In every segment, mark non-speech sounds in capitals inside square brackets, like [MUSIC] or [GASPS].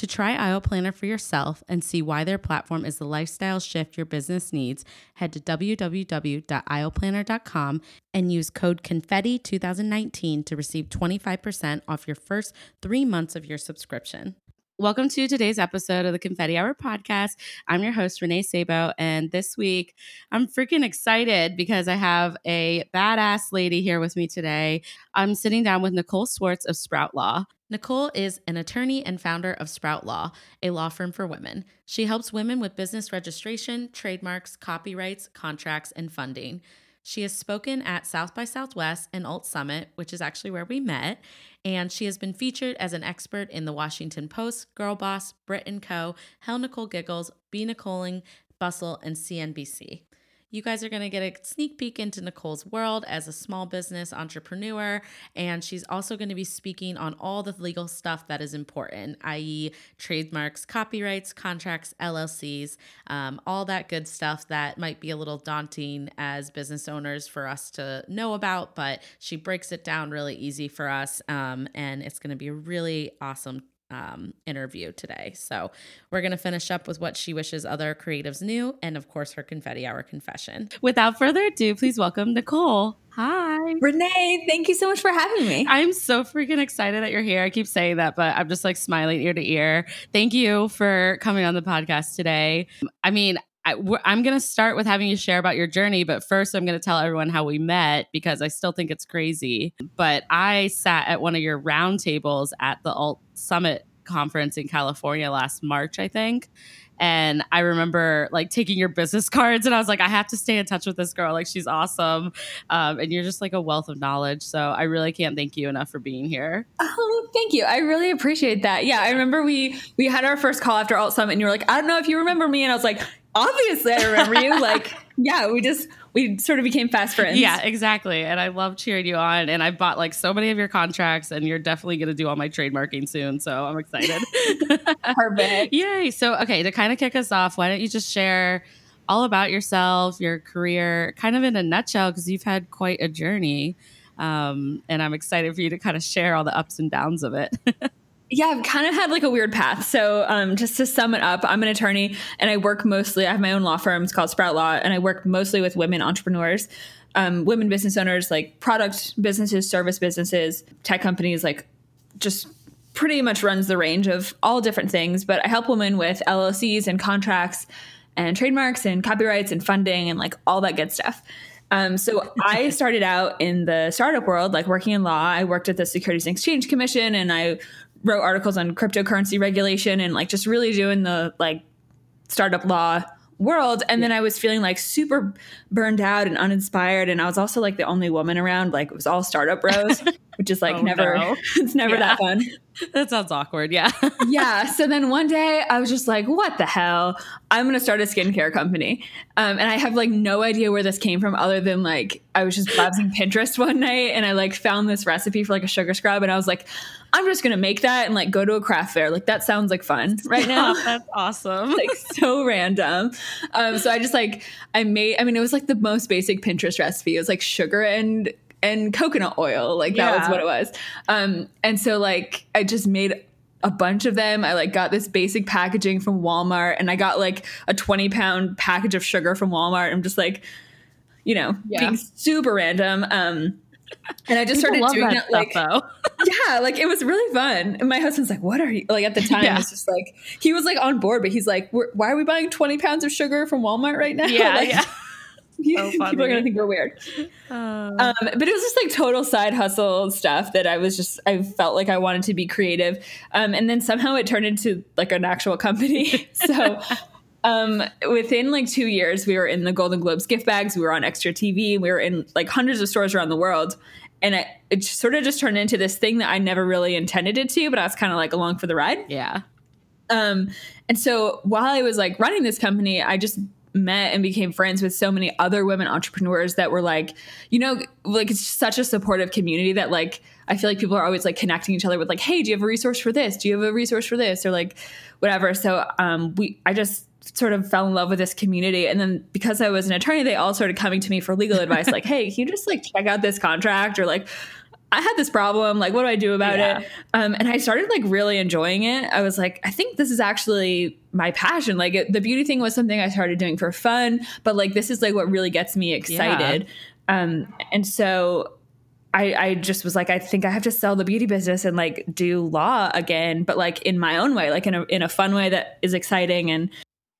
To try Aisle Planner for yourself and see why their platform is the lifestyle shift your business needs, head to www.aisleplanner.com and use code CONFETTI2019 to receive 25% off your first three months of your subscription. Welcome to today's episode of the Confetti Hour podcast. I'm your host, Renee Sabo, and this week I'm freaking excited because I have a badass lady here with me today. I'm sitting down with Nicole Swartz of Sprout Law. Nicole is an attorney and founder of Sprout Law, a law firm for women. She helps women with business registration, trademarks, copyrights, contracts, and funding. She has spoken at South by Southwest and Alt Summit, which is actually where we met, and she has been featured as an expert in the Washington Post, Girlboss, Brit Co., Hello Giggles, Belong, Bustle, and CNBC. You guys are going to get a sneak peek into Nicole's world as a small business entrepreneur. And she's also going to be speaking on all the legal stuff that is important, i.e., trademarks, copyrights, contracts, LLCs, um, all that good stuff that might be a little daunting as business owners for us to know about. But she breaks it down really easy for us. Um, and it's going to be a really awesome um, interview today. So we're going to finish up with what she wishes other creatives knew, and of course, her confetti hour confession. Without further ado, please welcome Nicole. Hi. Renee, thank you so much for having me. I'm so freaking excited that you're here. I keep saying that, but I'm just like smiling ear to ear. Thank you for coming on the podcast today. I mean, I, am going to start with having you share about your journey, but first I'm going to tell everyone how we met because I still think it's crazy. But I sat at one of your roundtables at the Alt Summit conference in California last March, I think. And I remember like taking your business [LAUGHS] cards, and I was like, I have to stay in touch with this girl. Like, she's awesome. Um, and you're just like a wealth of knowledge. So I really can't thank you enough for being here. Oh, thank you. I really appreciate that. Yeah, I remember we we had our first call after Alt Summit, and you were like, I don't know if you remember me, and I was like, obviously I remember you. like, [LAUGHS] yeah, we just we sort of became fast friends. Yeah, exactly. And I love cheering you on. And I bought like so many of your contracts, and you're definitely going to do all my trademarking soon. So I'm excited. [LAUGHS] Perfect. Yay. So, okay, to kind of kick us off, why don't you just share all about yourself, your career, kind of in a nutshell, because you've had quite a journey. Um, and I'm excited for you to kind of share all the ups and downs of it. [LAUGHS] yeah, I've kind of had like a weird path. So, um, just to sum it up, I'm an attorney and I work mostly, I have my own law firm. It's called Sprout Law, and I work mostly with women entrepreneurs, um, women business owners, like product businesses, service businesses, tech companies, like just pretty much runs the range of all different things. But I help women with LLCs and contracts and trademarks and copyrights and funding and like all that good stuff. Um, so I [LAUGHS] started out in the startup world, like working in law. I worked at the Securities and Exchange Commission and I wrote articles on cryptocurrency regulation and like just really doing the like startup law world. And then i was feeling like super burned out and uninspired. And i was also like the only woman around. Like it was all startup bros [LAUGHS] which is like oh, never no. [LAUGHS] it's never yeah. that fun. [LAUGHS] That sounds awkward. Yeah. Yeah. So then one day i was just like what the hell? I'm gonna start a skincare company. Um, and i have like no idea where this came from other than like i was just browsing pinterest one night and i like found this recipe for like a sugar scrub. And i was like I'm just gonna make that and like go to a craft fair. Like that sounds like fun [LAUGHS] right now. [LAUGHS] That's awesome. like so random. Um, so I just like I made. I mean, it was like the most basic Pinterest recipe. It was like sugar and and coconut oil. Like that yeah. was what it was. Um, and so like I just made a bunch of them. I like got this basic packaging from Walmart and I got like a 20 pound package of sugar from Walmart. I'm just like, you know, Yeah. being super random. Um, and I just People started doing that it like, though. Yeah, like it was really fun. And my husband's like, "What are you?" Like at the time, Yeah. it's just like he was like on board, but he's like, "Why are we buying twenty pounds of sugar from Walmart right now?" Yeah, [LAUGHS] Like, yeah. [LAUGHS] people are gonna think we're weird. Uh, Um, but it was just like total side hustle stuff that I was just I felt like I wanted to be creative, um, and then somehow it turned into like an actual company. [LAUGHS] so. Um, within like two years, we were in the Golden Globes gift bags. We were on Extra TV. We were in like hundreds of stores around the world, and it, it sort of just turned into this thing that I never really intended it to. But I was kind of like along for the ride. yeah. Um, and so while I was like running this company, I just met and became friends with so many other women entrepreneurs that were like, you know, like it's such a supportive community that like I feel like people are always like connecting each other with like, hey, do you have a resource for this? Do you have a resource for this? Or like whatever. So um we I just sort of fell in love with this community and then because I was an attorney, they all started coming to me for legal advice, like, hey, can you just like check out this contract or like I had this problem. Like, what do I do about Yeah. it? Um, and I started like really enjoying it. I was like, I think this is actually my passion. Like, it, the beauty thing was something I started doing for fun, but like, this is like what really gets me excited. Um, and so I, I just was like, I think I have to sell the beauty business and like do law again, but like in my own way, like in a in a fun way that is exciting and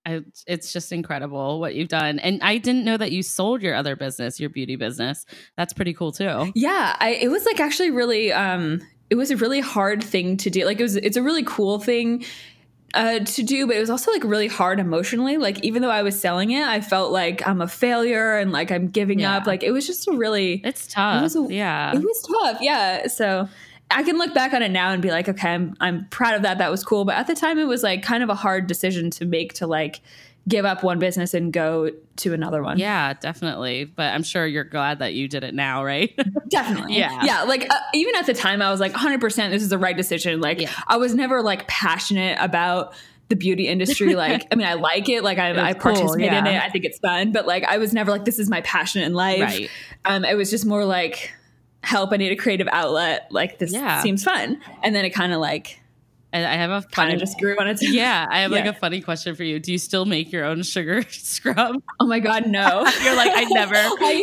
I, it's just incredible what you've done. And I didn't know that you sold your other business, your beauty business. That's pretty cool too. Yeah, I, it was like actually really um it was a really hard thing to do. Like it was it's a really cool thing uh to do, but it was also like really hard emotionally. Like even though I was selling it, I felt like I'm a failure and like I'm giving Yeah. up. Like it was just a really It's tough. was a- yeah. it was tough. Yeah. So I can look back on it now and be like, okay, I'm I'm proud of that. That was cool. But at the time it was like kind of a hard decision to make to like give up one business and go to another one. yeah, definitely. But I'm sure you're glad that you did it now, right? [LAUGHS] Definitely. Yeah. Yeah. Like, uh, even at the time, I was like, 100% this is the right decision. Like, Yeah. I was never like passionate about the beauty industry. [LAUGHS] Like, I mean, I like it. Like, I, I It's cool, participate in it. I think it's fun. But like, I was never like, this is my passion in life. Right. Um, it was just more like, help, I need a creative outlet. Like, this Yeah. seems fun. And then it kind of like, And I have a kind of just grew on its [LAUGHS] Yeah, I have like a funny question for you. Do you still make your own sugar [LAUGHS] scrub? Oh my God, no. [LAUGHS] You're like, I never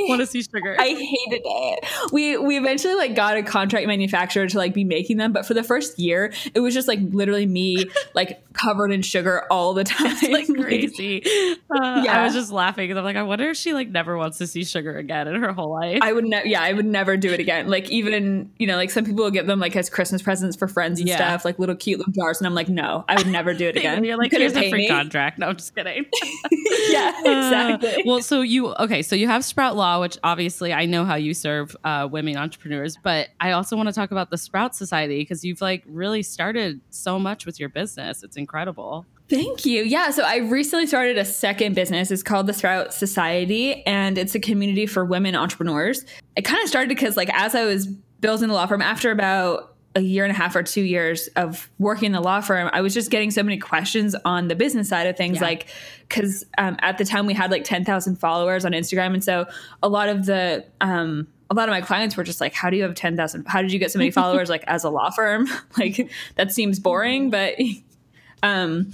want to see sugar. I hated it. We we eventually like got a contract manufacturer to like be making them, but for the first year, it was just like literally me like covered in sugar all the time. it's like crazy. Uh, I was just laughing because I'm like, I wonder if she like never wants to see sugar again in her whole life. I would never, yeah, I would never do it again. Like even, you know, like some people will give them like as Christmas presents for friends and Yeah. stuff, like little cute little jars, and I'm like, no, I would never do it [LAUGHS] again. you're like, here's a free me. contract. No, I'm just kidding. [LAUGHS] [LAUGHS] yeah, exactly. Uh, well, so you okay? So you have Sprout Law, which obviously I know how you serve uh, women entrepreneurs, but I also want to talk about the Sprout Society because you've like really started so much with your business. It's incredible. Thank you. Yeah. So I recently started a second business. It's called the Sprout Society, and it's a community for women entrepreneurs. It kind of started because, like, as I was building the law firm, after about a year and a half or two years of working in the law firm, I was just getting so many questions on the business side of things. Yeah. Like, because um, at the time we had like 10,000 followers on Instagram. And so a lot of the, um, a lot of my clients were just like, how do you have 10,000? How did you get so many [LAUGHS] followers like as a law firm? [LAUGHS] like, that seems boring, but [LAUGHS] um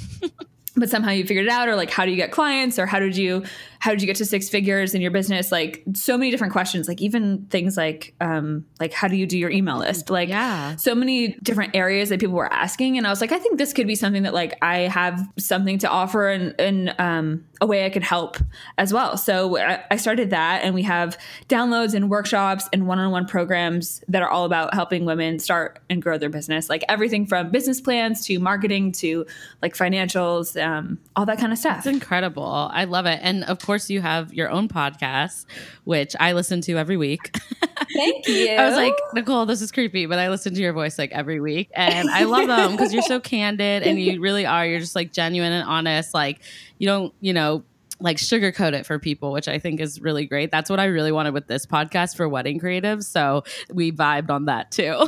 but somehow you figured it out or like how do you get clients or how did you how did you get to six figures in your business like so many different questions like even things like um like how do you do your email list like Yeah. so many different areas that people were asking and i was like i think this could be something that like i have something to offer and and um a way i could help as well so I, I started that and we have downloads and workshops and one-on-one programs that are all about helping women start and grow their business like everything from business plans to marketing to like financials um all that kind of stuff It's incredible. I love it. And of course, you have your own podcast, which I listen to every week. thank you [LAUGHS] I was like, Nicole, this is creepy, but I listen to your voice like every week. And I love [LAUGHS] them because you're so candid and you really are. You're just like genuine and honest. Like, you don't, you know, like sugarcoat it for people, which I think is really great. That's what I really wanted with this podcast for wedding creatives. So we vibed on that too.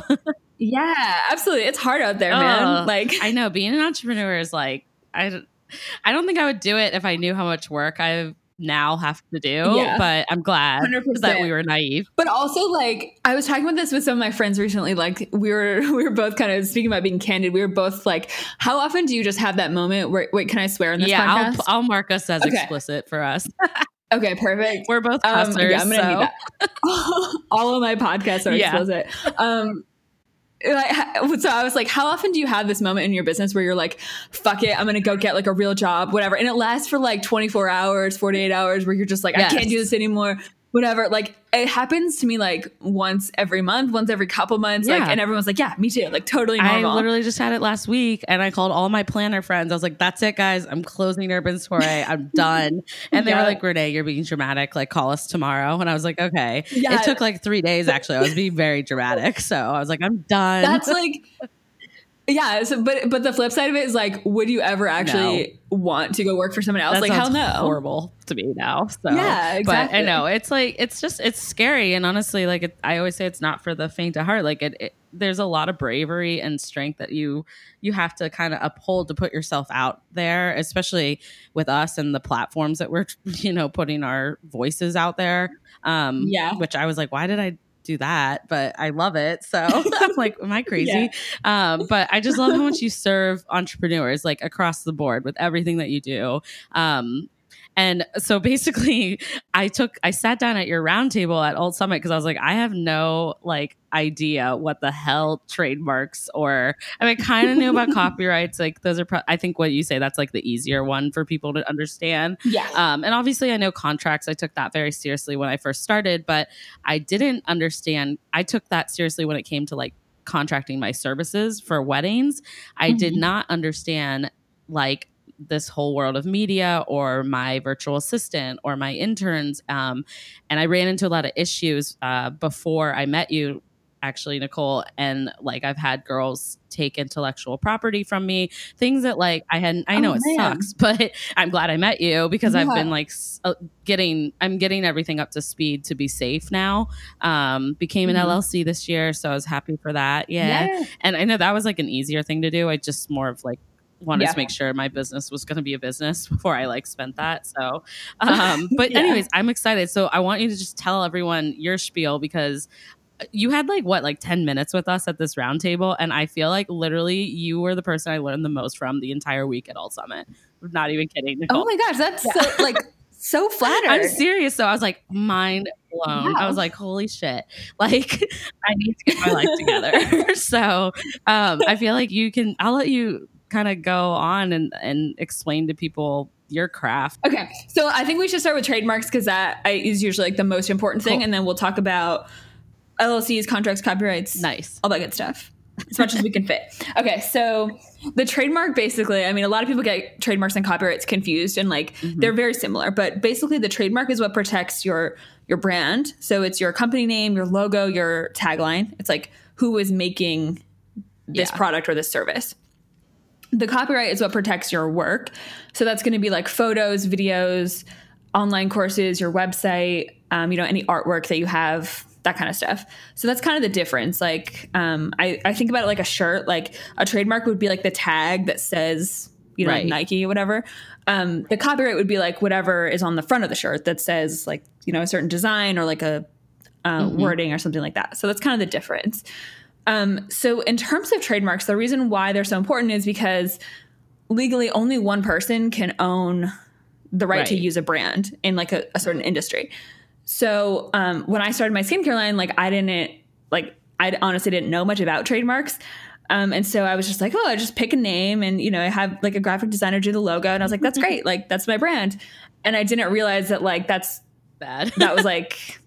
yeah absolutely it's hard out there man like I know being an entrepreneur is like, I, I don't think I would do it if I knew how much work I now have to do, Yeah. but I'm glad 100%. that we were naive. But also, like, I was talking about this with some of my friends recently. Like, we were [LAUGHS] we were both kind of speaking about being candid. We were both like, "How often do you just have that moment where wait, can I swear in this yeah, podcast?" I'll, I'll mark us as Okay. explicit for us. [LAUGHS] Okay, perfect. We're both hustlers. Um, yeah, I'm gonna so. need that. [LAUGHS] All of my podcasts are yeah. explicit. Um, so I was like, how often do you have this moment in your business where you're like, fuck it, I'm gonna go get like a real job, whatever, and it lasts for like 24 hours, 48 hours, where you're just like, yes. I can't do this anymore whatever. Like it happens to me like once every month, once every couple months. Yeah. Like, and everyone's like, yeah, me too. Like totally normal. I literally just had it last week and I called all my planner friends. I was like, that's it, guys. I'm closing Urban Soiree. I'm [LAUGHS] done. And they yeah. were like, Renee, you're being dramatic. Like, call us tomorrow. And I was like, okay. Yeah. It took like three days, actually. I was being very dramatic. [LAUGHS] So I was like, I'm done. That's like, yeah, so, but but the flip side of it is like, would you ever actually no. want to go work for someone else? That like, hell no, horrible to me now. So yeah, exactly. But I know it's like it's just it's scary, and honestly, like it, I always say, it's not for the faint of heart. Like it, it, there's a lot of bravery and strength that you you have to kind of uphold to put yourself out there, especially with us and the platforms that we're [LAUGHS] you know putting our voices out there. Um, yeah, which I was like, why did I do that, but I love it. So [LAUGHS] I'm like, am I [LAUGHS] crazy? Yeah. Um, but I just love how much you serve entrepreneurs like across the board with everything that you do. Um, and so basically, I took, I sat down at your roundtable at Alt Summit because I was like, I have no like idea what the hell trademarks or I mean, kind of knew about [LAUGHS] copyrights. Like those are, pro- I think what you say that's like the easier one for people to understand. Yeah. Um, and obviously, I know contracts. I took that very seriously when I first started, but I didn't understand. I took that seriously when it came to like contracting my services for weddings. I mm-hmm. did not understand like this whole world of media or my virtual assistant or my interns. Um, and I ran into a lot of issues uh, before I met you actually nicole and like i've had girls take intellectual property from me things that like i hadn't i know oh, it man. sucks [LAUGHS] but i'm glad i met you because yeah. i've been like uh, getting i'm getting everything up to speed to be safe now um became an mm-hmm. llc this year so i was happy for that yeah. yeah and i know that was like an easier thing to do i just more of like wanted yeah. to make sure my business was going to be a business [LAUGHS] before I like spent that. So, [LAUGHS] um, but yeah. anyways, I'm excited. So I want you to just tell everyone your spiel because you had like what like 10 minutes with us at this roundtable and i feel like literally you were the person i learned the most from the entire week at alt summit I'm not even kidding nicole. oh my gosh that's yeah. so like so flattered [LAUGHS] i'm serious so i was like mind blown wow. i was like holy shit like i need to get my life together so um i feel like you can i'll let you kind of go on and, and explain to people your craft. Okay. So I think we should start with trademarks because that is usually like the most important thing. Cool. And then we'll talk about LLCs, contracts, copyrights. Nice. All that good stuff. As much as we can fit. Okay. So the trademark basically, I mean, a lot of people get trademarks and copyrights confused and like mm-hmm. they're very similar, but basically the trademark is what protects your your brand. So it's your company name, your logo, your tagline. It's like who is making this yeah. product or this service the copyright is what protects your work. So that's going to be like photos, videos, online courses, your website, um, you know, any artwork that you have, that kind of stuff. So that's kind of the difference. Like, um, I, I think about it like a shirt. Like a trademark would be like the tag that says, you know, right. Nike or whatever. Um, the copyright would be like whatever is on the front of the shirt that says like, you know, a certain design or like a uh, mm-hmm. wording or something like that. So that's kind of the difference. Um, so, in terms of trademarks, the reason why they're so important is because legally only one person can own the right, right. to use a brand in like a, a certain industry. So, um, when I started my skincare line, like I didn't like I honestly didn't know much about trademarks. Um, and so I was just like, oh, I just pick a name and, you know, I have like a graphic designer do the logo. And I was like, that's [LAUGHS] great. Like, that's my brand. And I didn't realize that, like, that's bad. that was [LAUGHS] like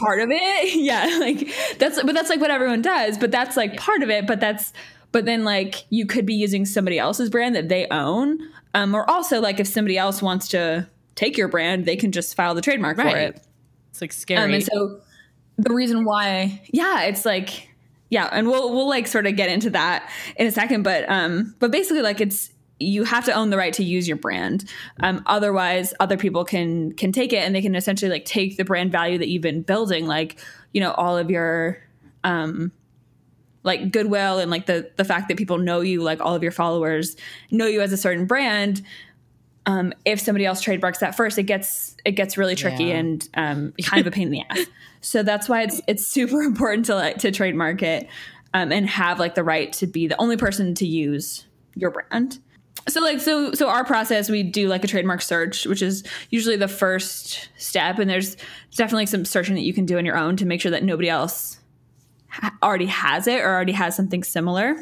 part of it. [LAUGHS] yeah, like that's but that's like what everyone does, but that's like part of it, but that's but then like you could be using somebody else's brand that they own. Um or also like if somebody else wants to take your brand, they can just file the trademark right. for it. It's like scary. Um, and so the reason why yeah, it's like yeah, and we'll we'll like sort of get into that in a second, but um but basically like it's you have to own the right to use your brand. Um, otherwise, other people can can take it and they can essentially like take the brand value that you've been building, like you know all of your um, like goodwill and like the the fact that people know you, like all of your followers know you as a certain brand. Um, if somebody else trademarks that first, it gets it gets really tricky yeah. and um, kind of a pain in the ass. [LAUGHS] So that's why it's it's super [LAUGHS] important to like to trademark it um, and have like the right to be the only person to use your brand so like so so our process we do like a trademark search which is usually the first step. And there's definitely some searching that you can do on your own to make sure that nobody else ha- already has it or already has something similar.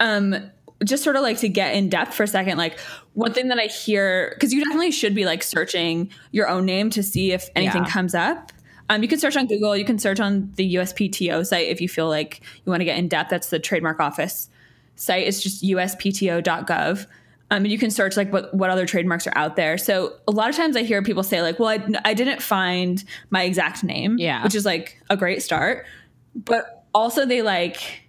Um just sort of like to get in depth for a second like one thing that i hear because you definitely should be like searching your own name to see if anything Yeah. comes up. Um, you can search on google you can search on the uspto site if you feel like you want to get in depth. That's the trademark office site is just uspto.gov um, and you can search like what, what other trademarks are out there. So a lot of times i hear people say like well I, I didn't find my exact name Yeah. which is like a great start. But also they like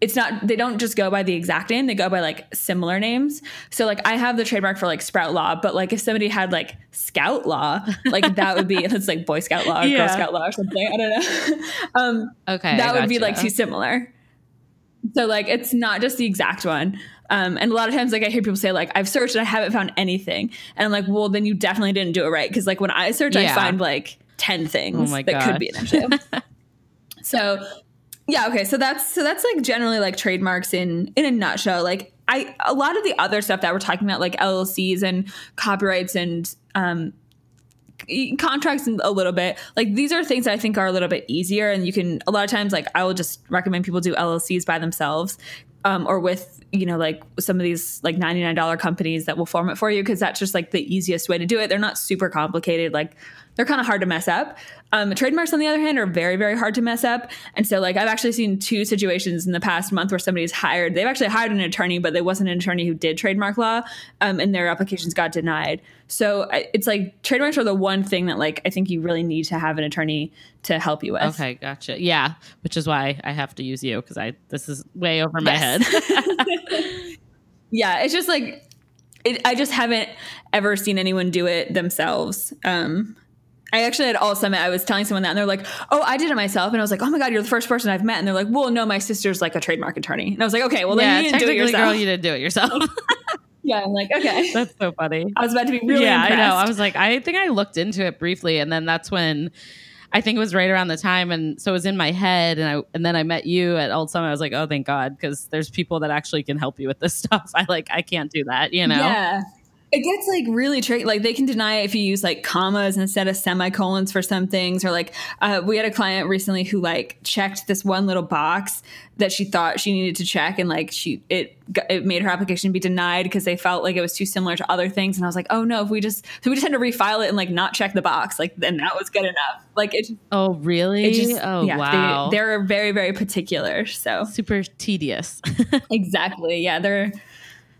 it's not they don't just go by the exact name they go by like similar names. So like i have the trademark for like sprout law but like if somebody had like scout law like that would be [LAUGHS] it's like boy scout law or Yeah. girl scout law or something. I don't know. [LAUGHS] Um Okay. that would be like too similar so like it's not just the exact one. Um, and a lot of times like i hear people say like i've searched and i haven't found anything. And i'm like well then you definitely didn't do it right. Because like when i search i find like 10 things Oh that God. could be an issue. [LAUGHS] So yeah okay. So that's so that's like generally like trademarks in in a nutshell. Like i a lot of the other stuff that we're talking about like llcs and copyrights and um contracts a little bit. Like these are things that i think are a little bit easier and you can a lot of times like i will just recommend people do llcs by themselves um, or with you know like some of these like $99 companies that will form it for you because that's just like the easiest way to do it. They're not super complicated. Like they're kind of hard to mess up um, trademarks on the other hand are very very hard to mess up and so like i've actually seen two situations in the past month where somebody's hired they've actually hired an attorney but they wasn't an attorney who did trademark law um, and their applications got denied so it's like trademarks are the one thing that like i think you really need to have an attorney to help you with Okay, gotcha. Yeah, which is why I have to use you because I this is way over my Yes. head. [LAUGHS] [LAUGHS] yeah it's just like it, i just haven't ever seen anyone do it themselves um I actually at Alt Summit, I was telling someone that, and they're like, "Oh, I did it myself," and I was like, "Oh my god, you're the first person I've met." And they're like, "Well, no, my sister's like a trademark attorney," and I was like, "Okay, well yeah, then you didn't do it yourself." girl, you didn't do it yourself. yeah, I'm like, okay. [LAUGHS] That's so funny. I was about to be really yeah, impressed. I know. I was like, I think I looked into it briefly, and then that's when I think it was right around the time, and so it was in my head, and I and then I met you at Alt Summit. I was like, oh, thank God, because there's people that actually can help you with this [LAUGHS] stuff. I like, I can't do that, you know. Yeah. It gets like really tricky. Like they can deny it if you use like commas instead of semicolons for some things. Or like uh, we had a client recently who like checked this one little box that she thought she needed to check, and like she it it made her application be denied because they felt like it was too similar to other things. And I was like, oh no, if we just so we just had to refile it and like not check the box, like then that was good enough. Like it, Oh, really? it just oh, yeah, wow. They, they're very very particular. So super tedious. [LAUGHS] exactly yeah they're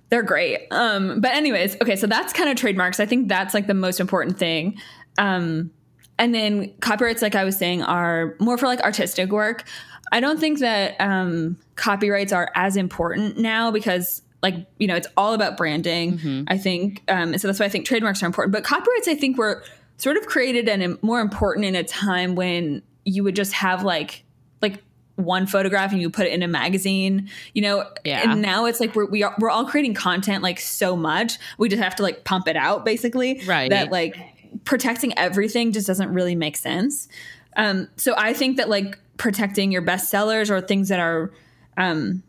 they're great. Um but anyways okay so that's kind of trademarks. I think that's like the most important thing. Um and then copyrights like i was saying are more for like artistic work. I don't think that um copyrights are as important now because like you know it's all about branding i think. Um and so that's why i think trademarks are important. But copyrights i think were sort of created and more important in a time when you would just have like like one photograph and you put it in a magazine, you know. Yeah. And now it's like we're we are, we're all creating content like so much. We just have to like pump it out basically. Right. That like protecting everything just doesn't really make sense. Um, so I think that like protecting your bestsellers or things that are um,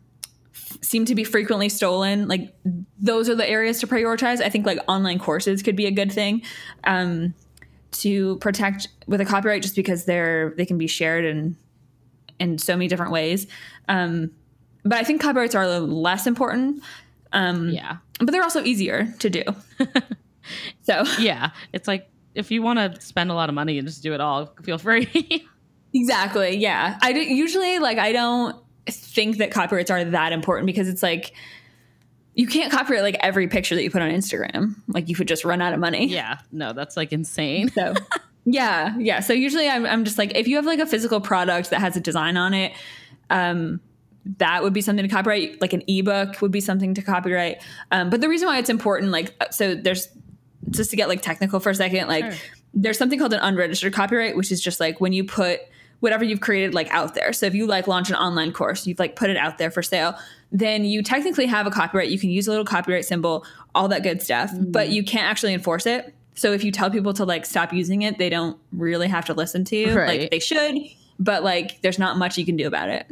seem to be frequently stolen, like those are the areas to prioritize. I think like online courses could be a good thing. Um, to protect with a copyright just because they're they can be shared in in so many different ways. Um, but I think copyrights are less important, um, yeah. but they're also easier to do. [LAUGHS] so Yeah. It's like if you want to spend a lot of money and just do it all, feel free. [LAUGHS] exactly, yeah. I do, usually like I don't think that copyrights are that important because it's like you can't copyright like every picture that you put on Instagram. Like you could just run out of money. yeah. No, that's like insane. So [LAUGHS] yeah, yeah. So usually I'm, I'm just like, if you have like a physical product that has a design on it, um, that would be something to copyright. Like an ebook would be something to copyright. Um, but the reason why it's important, like, so there's just to get like technical for a second, like Sure. there's something called an unregistered copyright, which is just like when you put whatever you've created like out there. So if you like launch an online course, you've like put it out there for sale, then you technically have a copyright. You can use a little copyright symbol, all that good stuff, but you can't actually enforce it. So if you tell people to like stop using it, they don't really have to listen to you. Right. Like they should, but like there's not much you can do about it.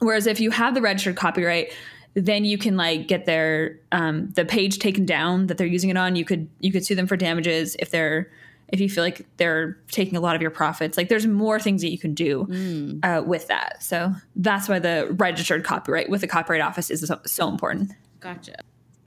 Whereas if you have the registered copyright, then you can like get their um, the page taken down that they're using it on. You could you could sue them for damages if they're if you feel like they're taking a lot of your profits. Like there's more things that you can do mm. uh, with that. So that's why the registered copyright with the copyright office is so, so important. Gotcha.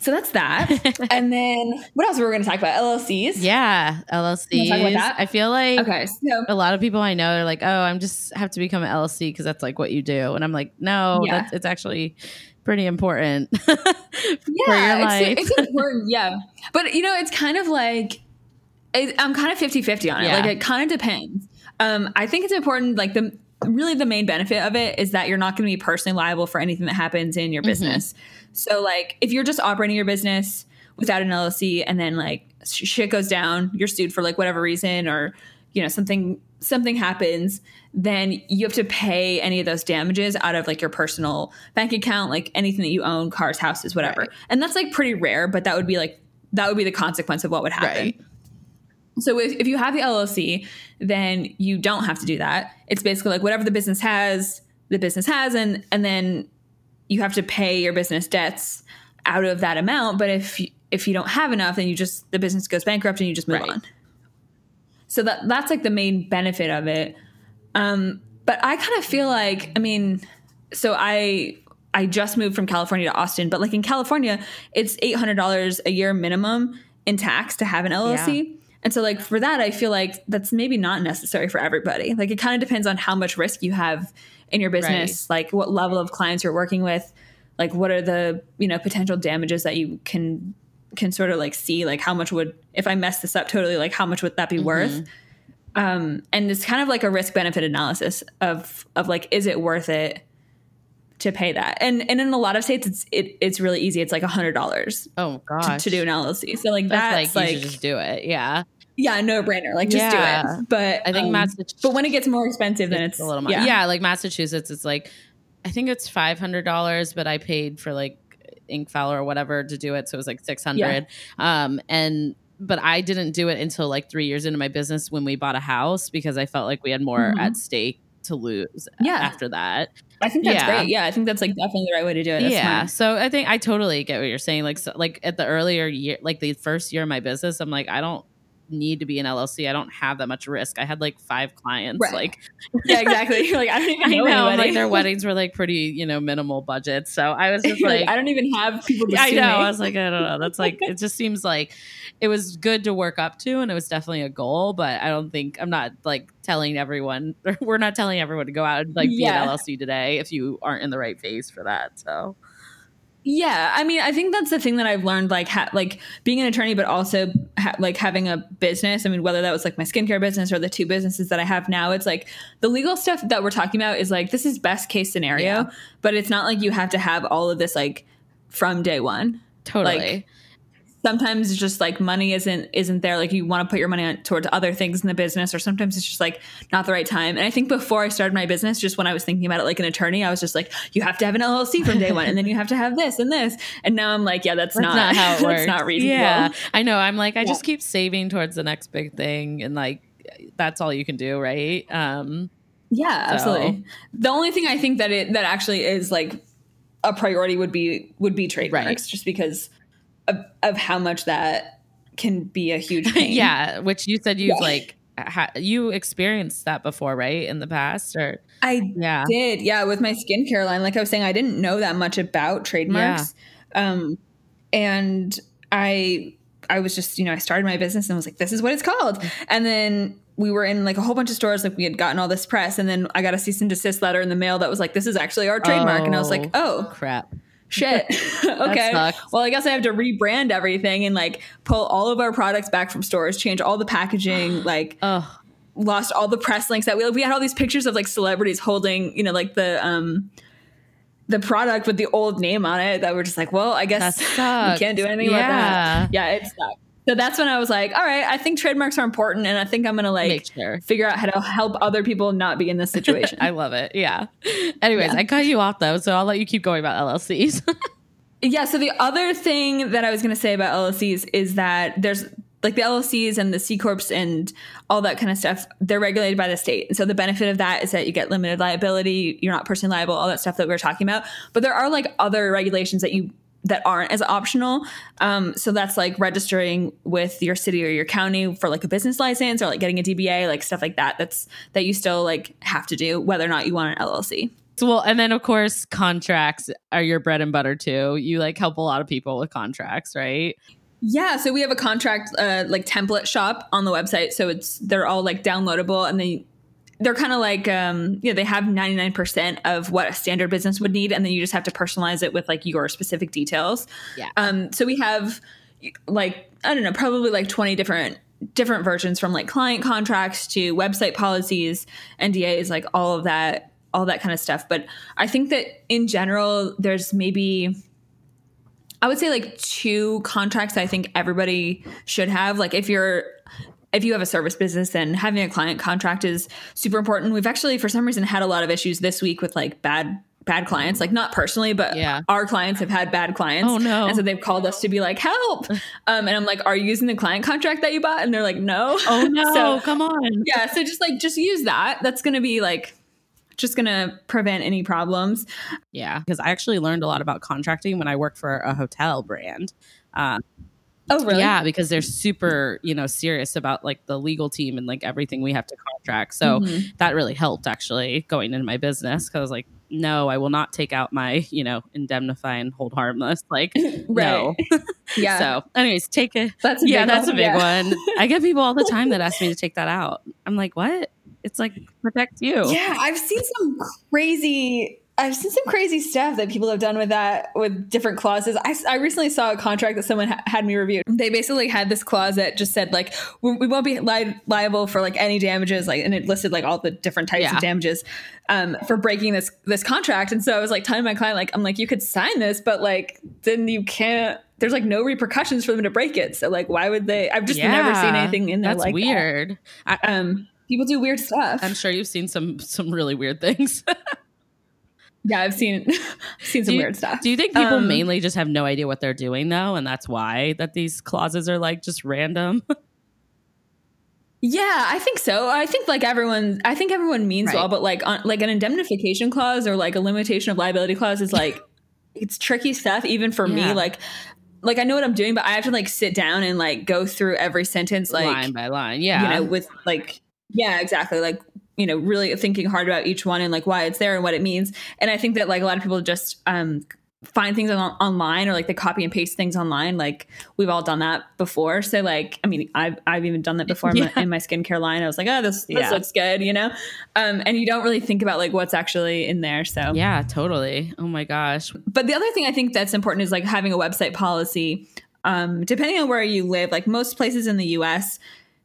So that's that. [LAUGHS] and then what else were we going to talk about? LLCs. Yeah, LLCs. I feel like okay, so, a lot of people I know are like, "Oh, I'm just have to become an LLC because that's like what you do," and I'm like, "No, yeah. that's it's actually pretty important [LAUGHS] yeah, it's, it's, important. Yeah, but you know, it's kind of like it, I'm kind of 50 50 on it. Yeah. Like it kind of depends. Um, I think it's important. Like the really the main benefit of it is that you're not going to be personally liable for anything that happens in your mm-hmm. business. So like if you're just operating your business without an LLC and then like shit goes down, you're sued for like whatever reason or you know something something happens, then you have to pay any of those damages out of like your personal bank account, like anything that you own, cars, houses, whatever. Right. And that's like pretty rare, but that would be like that would be the consequence of what would happen. Right. So if, if you have the LLC, then you don't have to do that. It's basically like whatever the business has, the business has, and and then you have to pay your business debts out of that amount. But if you, if you don't have enough, then you just the business goes bankrupt and you just move right. on. So that that's like the main benefit of it. Um, but I kind of feel like, I mean, so I I just moved from California to Austin, but like in California, it's eight hundred dollars a year minimum in tax to have an LLC. Yeah. And so, like, for that, I feel like that's maybe not necessary for everybody. Like, it kind of depends on how much risk you have in your business, right. like what level of clients you're working with, like what are the, you know, potential damages that you can can sort of like see like how much would if I mess this up totally, like how much would that be mm-hmm. worth? Um, and it's kind of like a risk benefit analysis of of like is it worth it to pay that? And and in a lot of states it's it, it's really easy. It's like a hundred dollars. Oh gosh, to, to, do an LLC. So like that's, that's like, like just do it. Yeah. Yeah, no brainer. Like just yeah. do it. But I think um, Massachusetts. But when it gets more expensive, then it's, it's a little more. Yeah. yeah, like Massachusetts, it's like I think it's five hundred dollars, but I paid for like Incfile or whatever to do it, so it was like six hundred. Yeah. Um, and but I didn't do it until like three years into my business when we bought a house because I felt like we had more mm-hmm. at stake to lose. Yeah. After that, I think that's yeah. great. Yeah, I think that's like definitely the right way to do it. That's yeah. Smart. So I think I totally get what you're saying. Like, so, like at the earlier year, like the first year of my business, I'm like, I don't need to be an LLC. I don't have that much risk. I had like five clients. Right. Like, [LAUGHS] yeah, exactly. [LAUGHS] Like, I don't even know. [LAUGHS] I know. Like their weddings were like pretty, you know, minimal budgets. So I was just like, I don't even have people. To I know. Me. I was like, I don't know. That's like, it just seems like it was good to work up to, and it was definitely a goal. But I don't think I'm not like telling everyone. [LAUGHS] We're not telling everyone to go out and like yeah. be an LLC today if you aren't in the right phase for that. So yeah, I mean, I think that's the thing that I've learned, like, ha- like being an attorney, but also ha- like having a business. I mean, whether that was like my skincare business or the two businesses that I have now, it's like the legal stuff that we're talking about is like this is best case scenario, yeah. but it's not like you have to have all of this like from day one. Totally. Like, sometimes it's just like money isn't isn't there. Like you want to put your money on, towards other things in the business or sometimes it's just like not the right time. And i think before i started my business just when i was thinking about it like an attorney i was just like you have to have an llc from day one and then you have to have this and this. And now i'm like yeah that's, that's not, not, how it [LAUGHS] works not reasonable. Yeah. I know. I'm like i yeah. just keep saving towards the next big thing and like that's all you can do right? Um yeah so. absolutely. The only thing i think that it that actually is like a priority would be would be trademarks right. just because of, of how much that can be a huge [LAUGHS] pain. yeah, which you said you've yeah. like ha- you experienced that before, right? In the past, or I yeah. did, yeah, with my skincare line. Like I was saying, I didn't know that much about trademarks, yeah. um, and I I was just you know I started my business and was like, this is what it's called, and then we were in like a whole bunch of stores like we had gotten all this press and then i got a cease and desist letter in the mail that was like this is actually our trademark oh, and i was like oh, oh crap shit. [LAUGHS] okay. Well, I guess I have to rebrand everything and like pull all of our products back from stores, change all the packaging, [GASPS] like lost all the press links that we like, we had all these pictures of like celebrities holding, you know, like the um the product with the old name on it that we're just like, well, I guess [LAUGHS] we can't do anything yeah. about that. Yeah, it sucked. So that's when I was like, all right, I think trademarks are important and I think I'm going to like sure. figure out how to help other people not be in this situation. [LAUGHS] I love it. Yeah. Anyways, yeah. I cut you off though, so I'll let you keep going about LLCs. [LAUGHS] yeah, so the other thing that I was going to say about LLCs is that there's like the LLCs and the C corps and all that kind of stuff, they're regulated by the state. And so the benefit of that is that you get limited liability, you're not personally liable, all that stuff that we were talking about. But there are like other regulations that you that aren't as optional. Um, so that's like registering with your city or your county for like a business license or like getting a DBA, like stuff like that. That's that you still like have to do whether or not you want an LLC. So well, and then of course contracts are your bread and butter too. You like help a lot of people with contracts, right? Yeah, so we have a contract uh, like template shop on the website, so it's they're all like downloadable, and they they're kind of like um, you know they have 99% of what a standard business would need and then you just have to personalize it with like your specific details Yeah. um, so we have like i don't know probably like 20 different different versions from like client contracts to website policies ndas like all of that all that kind of stuff but i think that in general there's maybe I would say like two contracts I think everybody should have. Like if you're if you have a service business then having a client contract is super important. We've actually for some reason had a lot of issues this week with like bad bad clients, like not personally, but Yeah. our clients have had bad clients. Oh, no. And so they've called us to be like, help. Um, and I'm like, are you using the client contract that you bought? And they're like, no. Oh [LAUGHS] no, So- come on. yeah. So just like just use that. That's gonna be like just gonna prevent any problems. Yeah, because I actually learned a lot about contracting when I worked for a hotel brand. Uh, Oh really? Yeah, because they're super, you know, serious about like the legal team and like everything we have to contract. So Mhm. that really helped actually going into my business because I was like, no, I will not take out my, you know, indemnify and hold harmless. Like, [LAUGHS] no. [LAUGHS] Yeah. So, anyways, take it. that's a Yeah, big that's a big Yeah. one. I get people all the time that ask me to [LAUGHS] take that out. I'm like, what? It's like protect you. Yeah, I've seen some crazy. I've seen some crazy stuff that people have done with that with different clauses. I, I recently saw a contract that someone ha- had me review. They basically had this clause that just said like we, we won't be li- liable for like any damages, like and it listed like all the different types Yeah. of damages um, for breaking this this contract. And so I was like telling my client like I'm like you could sign this, but like then you can't. There's like no repercussions for them to break it. So like why would they? I've just never seen anything in there That's like that. weird. I, Um, people do weird stuff. I'm sure you've seen some some really weird things. [LAUGHS] Yeah, I've seen [LAUGHS] seen some you, weird stuff. Do you think people Um, mainly just have no idea what they're doing though, and that's why that these clauses are like just random? [LAUGHS] Yeah, I think so. I think like everyone, I think everyone means Right. well, but like on, like an indemnification clause or like a limitation of liability clause is like [LAUGHS] it's tricky stuff even for Yeah. me. Like like I know what I'm doing, but I have to like sit down and like go through every sentence like line by line, yeah. you know with like yeah exactly like you know really thinking hard about each one and like why it's there and what it means. And I think that like a lot of people just um find things on, online or like they copy and paste things online like we've all done that before so like i mean i've, I've even done that [LAUGHS] before in, my, in my skincare line i was like oh this, this Yeah. looks good you know um, and you don't really think about like what's actually in there so yeah, totally. Oh my gosh. but the other thing i think that's important is like having a website policy um, depending on where you live like most places in the us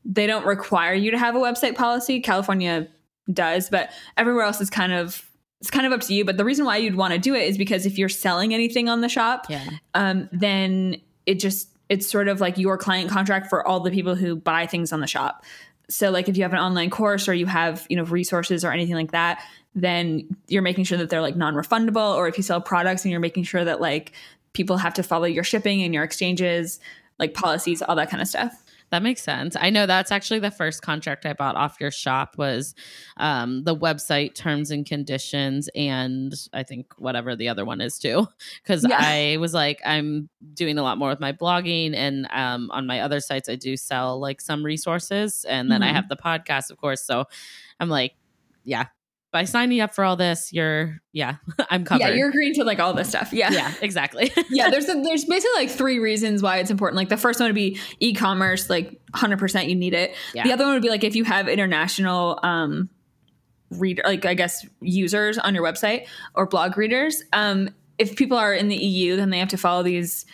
they don't require you to have a website policy california does but everywhere else is kind of it's kind of up to you but the reason why you'd want to do it is because if you're selling anything on the shop Yeah. um, then it just it's sort of like your client contract for all the people who buy things on the shop. So like if you have an online course or you have you know resources or anything like that, then you're making sure that they're like non-refundable. Or if you sell products and you're making sure that like people have to follow your shipping and your exchanges, like policies, all that kind of stuff. That makes sense. I know that's actually the first contract I bought off your shop was um, the website terms and conditions, and I think whatever the other one is too. Because Yeah. I was like, I'm doing a lot more with my blogging, and um, on my other sites, I do sell like some resources, and then I Mhm. have the podcast, of course. So I'm like, yeah, by signing up for all this, you're yeah, [LAUGHS] I'm covered. Yeah, you're agreeing to like all this stuff. Yeah. yeah, exactly. [LAUGHS] yeah, there's a, there's basically like three reasons why it's important. Like the first one would be e-commerce, like 100% you need it. Yeah. The other one would be like if you have international um reader like I guess users on your website or blog readers, um if people are in the EU then they have to follow these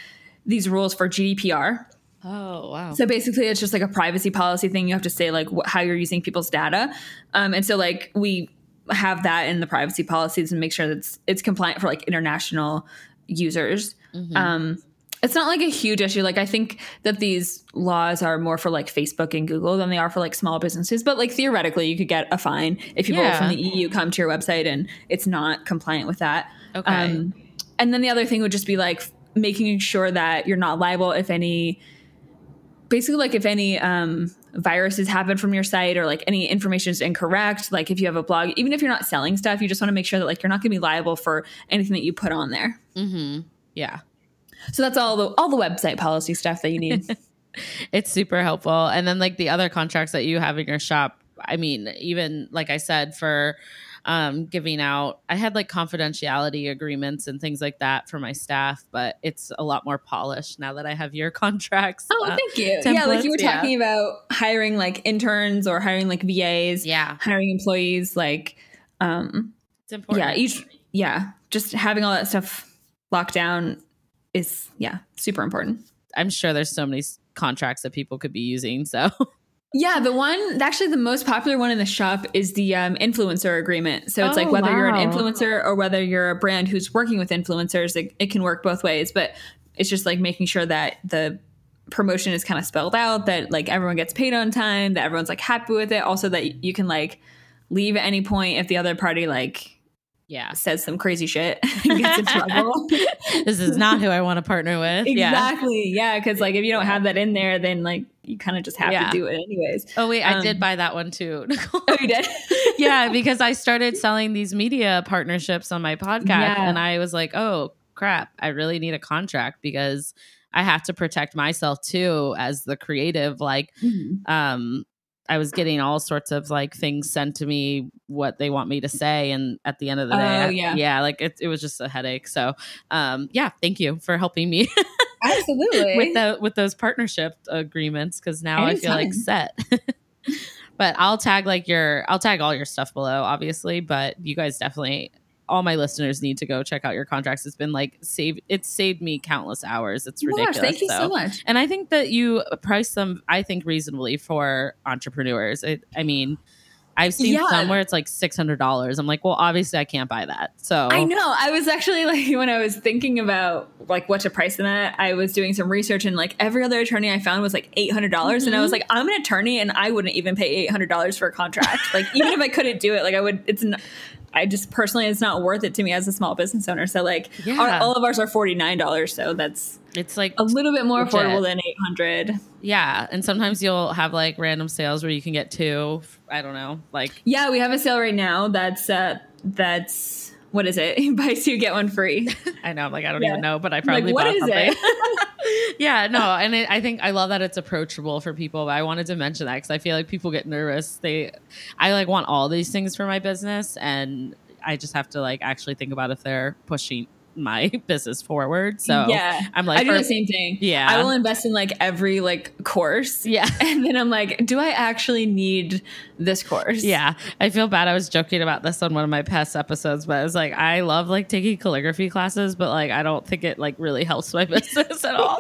these rules for GDPR. oh wow. So basically, it's just like a privacy policy thing. You have to say like wh- how you're using people's data, um, and so like we have that in the privacy policies and make sure that it's, it's compliant for like international users. Mhm. Um, it's not like a huge issue. Like I think that these laws are more for like Facebook and Google than they are for like small businesses. But like theoretically, you could get a fine if people Yeah. from the EU come to your website and it's not compliant with that. okay. Um, and then the other thing would just be like making sure that you're not liable if any basically like if any um, viruses happen from your site or like any information is incorrect, like if you have a blog, even if you're not selling stuff, you just want to make sure that like you're not going to be liable for anything that you put on there. Mm-hmm. Yeah. So that's all the all the website policy stuff that you need. [LAUGHS] [LAUGHS] it's super helpful. And then like the other contracts that you have in your shop, I mean, even like I said, for um, giving out, I had like confidentiality agreements and things like that for my staff, but it's a lot more polished now that I have your [LAUGHS] contracts. Oh, uh, thank you. yeah, like you were yeah. talking about hiring like interns or hiring like VAs. Yeah, hiring employees. Like, um, it's important. Yeah, each yeah, just having all that stuff locked down is yeah super important. I'm sure there's so many contracts that people could be using. So [LAUGHS] Yeah, the one actually the most popular one in the shop is the um, influencer agreement. So it's oh, like whether wow. you're an influencer or whether you're a brand who's working with influencers, it, it can work both ways. But it's just like making sure that the promotion is kind of spelled out, that like everyone gets paid on time, that everyone's like happy with it. Also that you can like leave at any point if the other party like yeah says some crazy shit [LAUGHS] and gets in [LAUGHS] trouble this is not who i want to partner with exactly yeah because yeah, like if you don't have that in there then like you kind of just have yeah. to do it anyways oh wait um, i did um, buy that one too [LAUGHS] oh you did [LAUGHS] yeah [LAUGHS] because i started selling these media partnerships on my podcast yeah. and i was like oh crap i really need a contract because I have to protect myself too as the creative. Like, mm-hmm. um, I was getting all sorts of like things sent to me what they want me to say and at the end of the day oh, yeah. yeah like it, it was just a headache so um yeah thank you for helping me absolutely with the with those partnership agreements because now Anytime. I feel like set [LAUGHS] but I'll tag like your I'll tag all your stuff below obviously but you guys definitely all my listeners need to go check out your contracts. It's been like saved. It's saved me countless hours. It's ridiculous. Gosh, thank you so. so. much. And I think that you price them. I think reasonably for entrepreneurs. It, I mean. I've seen yeah. some where it's like six hundred dollars. I'm like, well, obviously I can't buy that. So I know. I was actually [LAUGHS] like when I was thinking about like what to price them at, I was doing some research and like every other attorney I found was like eight hundred dollars, mm-hmm. and I was mm-hmm. like, I'm an attorney and I wouldn't even pay eight hundred dollars for a contract. like even if I couldn't do it, like I would. It's not, I just personally, it's not worth it to me as a small business owner. So like, yeah. our, all of ours are forty nine dollars. So that's it's like a little bit more legit. affordable than eight hundred. Yeah, and sometimes you'll have like random sales where you can get two. I don't know, like yeah, we have a sale right now. That's uh, that's what is it? [LAUGHS] Buy two get one free. [LAUGHS] I know. I'm like I don't yeah. even know, but I probably like, what is something. it? [LAUGHS] yeah, no, and it, I think I love that it's approachable for people. But I wanted to mention that because I feel like people get nervous. They, I like want all these things for my business, and I just have to like actually think about if they're pushing my [LAUGHS] business forward. So yeah, I'm like, I do the same thing. Yeah, I will invest in like every like course. Yeah, [LAUGHS] and then I'm like, do I actually need this course? Yeah, I feel bad. I was joking about this on one of my past episodes, but I was like, I love like taking calligraphy classes, but like I don't think it like really helps my [LAUGHS] business at all.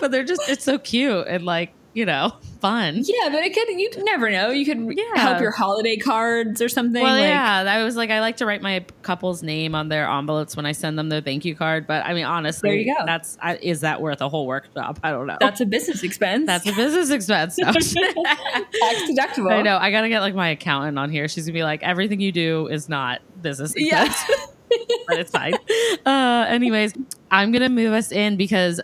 but they're just it's so cute and like you know, fun. Yeah, but it could you never know. You could yeah. help your holiday cards or something. Well, like, yeah, I was like, I like to write my couple's name on their envelopes when I send them their thank you card. But I mean, honestly, there you go. That's is that worth a whole workshop? I don't know. That's a business expense. That's a business expense. [LAUGHS] No. Tax deductible. I know. I gotta get like my accountant on here. She's gonna be like, everything you do is not business expense. Yeah. [LAUGHS] but it's fine. Uh, anyways, I'm gonna move us in because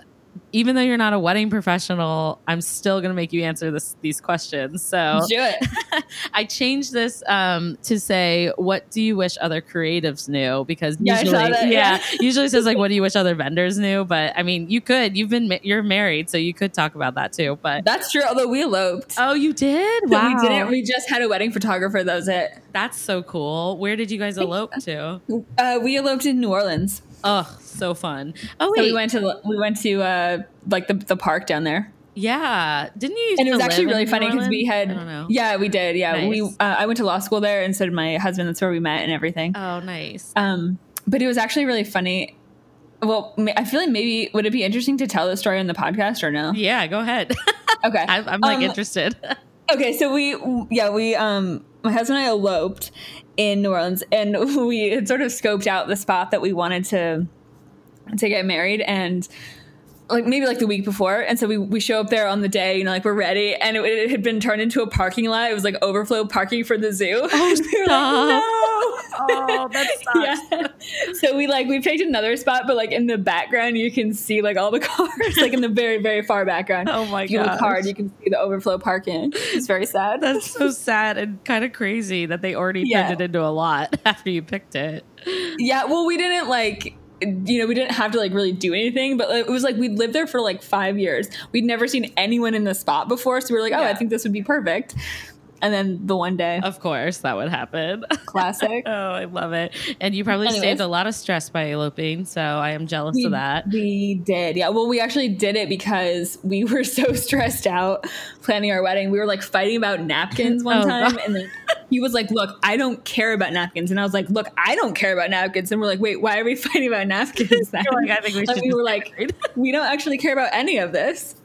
even though you're not a wedding professional, I'm still going to make you answer this, these questions. So do it. [LAUGHS] I changed this um, to say, "What do you wish other creatives knew?" Because yeah, usually, that, yeah, yeah. usually says like, "What do you wish other vendors knew?" But I mean, you could. You've been you're married, so you could talk about that too. But that's true. Although we eloped. Oh, you did? Wow. we didn't. We just had a wedding photographer. That was it. That's so cool. Where did you guys elope to? Uh, we eloped in New Orleans. Oh, so fun. Oh wait, so we went to we went to uh, like the the park down there. Yeah, didn't you? And it was actually really funny because we had. Yeah, we did. Yeah, nice. we. Uh, I went to law school there, and so did my husband. That's where we met and everything. Oh, nice. Um, but it was actually really funny. Well, I feel like maybe would it be interesting to tell the story on the podcast or no? Yeah, go ahead. [LAUGHS] okay, I'm, I'm like um, interested. [LAUGHS] okay, so we yeah we um my husband and I eloped in New Orleans, and [LAUGHS] we had sort of scoped out the spot that we wanted to to get married, and like maybe like the week before, and so we we show up there on the day, you know, like we're ready, and it, it had been turned into a parking lot. It was like overflow parking for the zoo. Oh, [LAUGHS] stop. Like, no. Oh, that's [LAUGHS] yeah. So we like we picked another spot, but like in the background you can see like all the [LAUGHS] cars, like in the very very far background. Oh my god you look gosh. hard, you can see the overflow parking. It's very sad. That's so sad and kind of crazy that they already Yeah. turned it into a lot after you picked it. Yeah, well, we didn't like, you know, we didn't have to like really do anything, but it was like we'd lived there for like five years. We'd never seen anyone in the spot before, so we were like, oh, I think this would be perfect. And then the one day, Of course, that would happen. classic. [LAUGHS] oh, I love it. And you probably Anyways. saved a lot of stress by eloping, so I am jealous we, of that. we did, yeah. Well, we actually did it because we [LAUGHS] were so stressed out planning our wedding. We were like fighting about napkins one Oh, time, God. and then he was like, "Look, I don't care about napkins," and I was like, "Look, I don't care about napkins," and we're like, "Wait, why are we [LAUGHS] fighting about napkins?" Then? [LAUGHS] Like, I think we And should we were like, we don't actually care about any of this.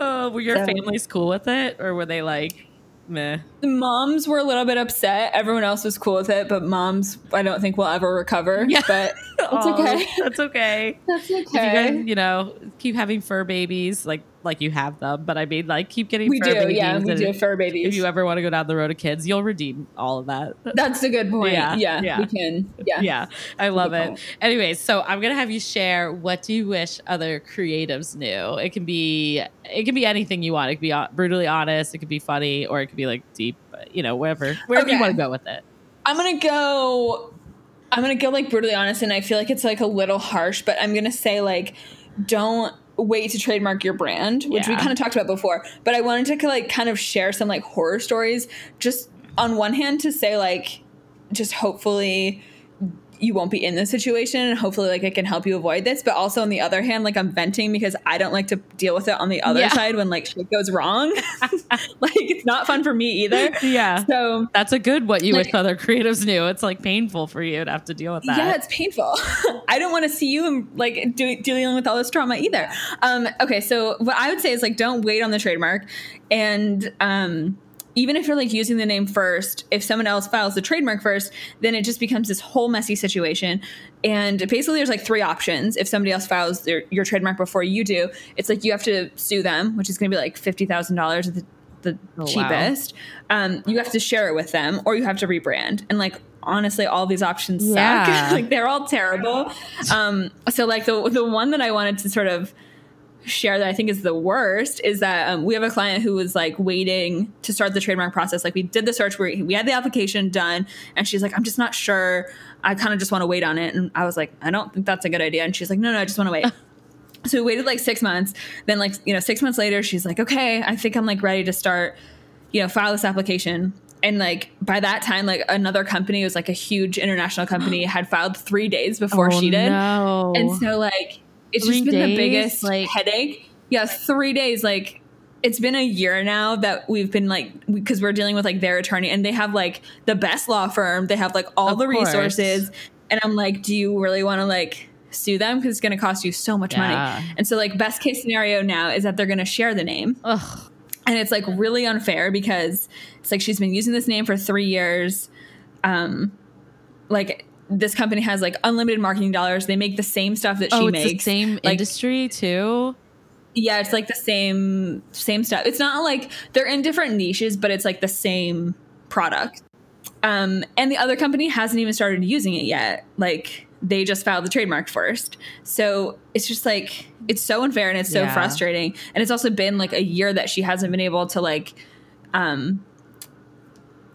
oh, were your So- families cool with it, or were they like, meh? The moms were a little bit upset. Everyone else was cool with it, but moms, I don't think will ever recover. Yeah. But [LAUGHS] it's Oh, okay. That's okay. That's If you guys, you know, keep having fur babies, like like you have them, but I mean, like keep getting we do, babies. yeah, we do fur babies. If you ever want to go down the road of kids, you'll redeem all of that. That's a good point. Yeah, Yeah, yeah. we can. Yeah. yeah, I love it. point. Anyways, so I'm gonna have you share what do you wish other creatives knew. It can be it can be anything you want. It could be brutally honest. It could be funny, or it could be like deep. You know, wherever wherever you want to go with it. I'm gonna go. I'm gonna go like brutally honest, and I feel like it's like a little harsh, but I'm gonna say like, don't wait to trademark your brand, which we kind of talked about before. But I wanted to like kind of share some like horror stories, just on one hand to say like, just hopefully you won't be in this situation and hopefully like it can help you avoid this but also on the other hand like i'm venting because i don't like to deal with it on the other Yeah. side when like shit goes wrong [LAUGHS] like it's not fun for me either Yeah. so That's a good what you Like- wish other creatives knew. It's like painful for you to have to deal with that. Yeah, it's painful. [LAUGHS] I don't want to see you and like do, dealing with all this trauma either. Um, okay, so what I would say is like don't wait on the trademark, and um, even if you're like using the name first, if someone else files the trademark first, then it just becomes this whole messy situation. And basically, there's like three options. If somebody else files their, your trademark before you do, it's like you have to sue them, which is going to be like fifty thousand dollars at the, the Oh, wow. cheapest. Um, you have to share it with them, or you have to rebrand. And like honestly, all these options [LAUGHS] Yeah. suck. like they're all terrible. [LAUGHS] Um, so like the the one that I wanted to sort of share that I think is the worst is that um, we have a client who was like waiting to start the trademark process. Like we did the search, we we had the application done, and she's like, I'm just not sure. I kind of just want to wait on it. And I was like, I don't think that's a good idea. And she's like, No, no, I just want to wait. [LAUGHS] So we waited like six months. Then, like, you know, six months later, she's like, okay, I think I'm like ready to start, you know, file this application. And like by that time, like another company it was like a huge international company had filed three days before Oh, she did. No. And so like it's just been days? the biggest Like- headache. Yeah, three days. Like it's been a year now that we've been like because we're dealing with like their attorney and they have like the best law firm. They have like all the course. resources. And I'm like, do you really want to like sue them because it's going to cost you so much Yeah. money? And so like best case scenario now is that they're going to share the name. Ugh. And it's like really unfair because it's like she's been using this name for three years. Um, like this company has like unlimited marketing dollars. They make the same stuff that she oh, it's makes. the same Like, industry too. Yeah, it's like the same same stuff. It's not like they're in different niches, but it's like the same product. Um, and the other company hasn't even started using it yet. Like they just filed the trademark first. So it's just like it's so unfair and it's so Yeah. frustrating. And it's also been like a year that she hasn't been able to like um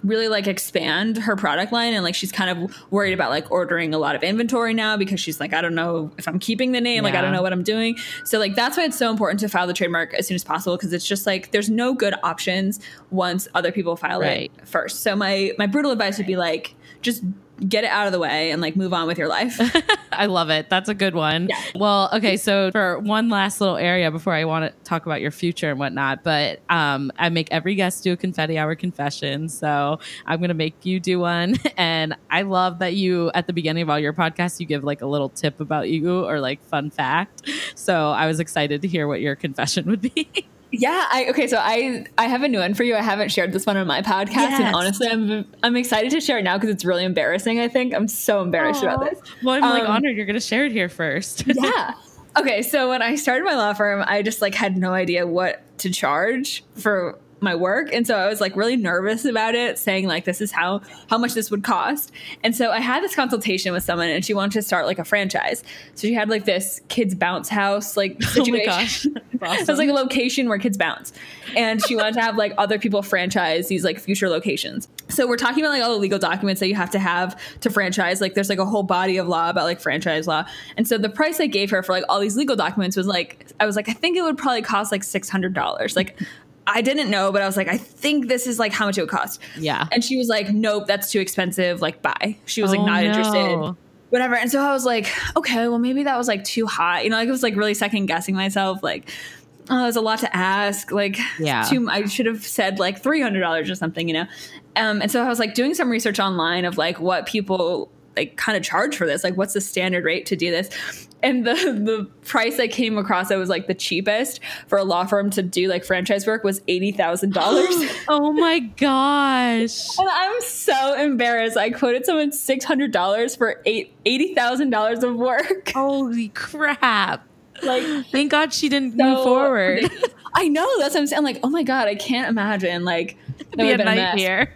really like expand her product line and like she's kind of worried about like ordering a lot of inventory now because she's like I don't know if I'm keeping the name like I don't know what I'm doing. So like that's why it's so important to file the trademark as soon as possible because it's just like there's no good options once other people file Right. it first. So my my brutal advice would be like just get it out of the way and like move on with your life [LAUGHS] I love it. That's a good one. Yeah. Well, okay. So for one last little area before I want to talk about your future and whatnot, but um, I make every guest do a confetti hour confession. So I'm going to make you do one. [LAUGHS] And I love that you, at the beginning of all your podcasts, you give like a little tip about you or like fun fact. So I was excited to hear what your confession would be. [LAUGHS] Yeah, I okay, so I I have a new one for you. I haven't shared this one on my podcast Yes. and honestly I'm I'm excited to share it now because it's really embarrassing, I think. I'm so embarrassed about this. well, I'm like Um, honored you're going to share it here first. [LAUGHS] yeah. Okay, so when I started my law firm, I just like had no idea what to charge for my work. And so i was like really nervous about it saying like this is how how much this would cost. And so i had this consultation with someone and she wanted to start like a franchise. So she had like this kids bounce house like situation [LAUGHS] Oh my gosh. [LAUGHS] That's it was like a location where kids bounce. And she wanted to have like other people franchise these like future locations. So we're talking about like all the legal documents that you have to have to franchise. Like there's like a whole body of law about like franchise law. And so the price i gave her for like all these legal documents was like i was like i think it would probably cost like $600 like I didn't know, but I was like, I think this is like how much it would cost. Yeah. And she was like, Nope, that's too expensive. Like, bye. She was Oh, like, not no. interested whatever. And so I was like, okay, well, maybe that was like too high. You know, like it was like really second guessing myself. Like, oh, was a lot to ask. Like, Yeah. too, I should have said like $300 or something, you know? Um, and so I was like doing some research online of like what people like kind of charge for this. Like, what's the standard rate to do this? And the, the price I came across that was like the cheapest for a law firm to do like franchise work was $80,000. [GASPS] oh my gosh. And I'm so embarrassed. I quoted someone six hundred dollars for eight eighty thousand dollars of work. Holy crap. Like Thank God she didn't so- move forward. I know that's what I'm saying. I'm like, oh my god, I can't imagine. Like that Be a would've a nightmare.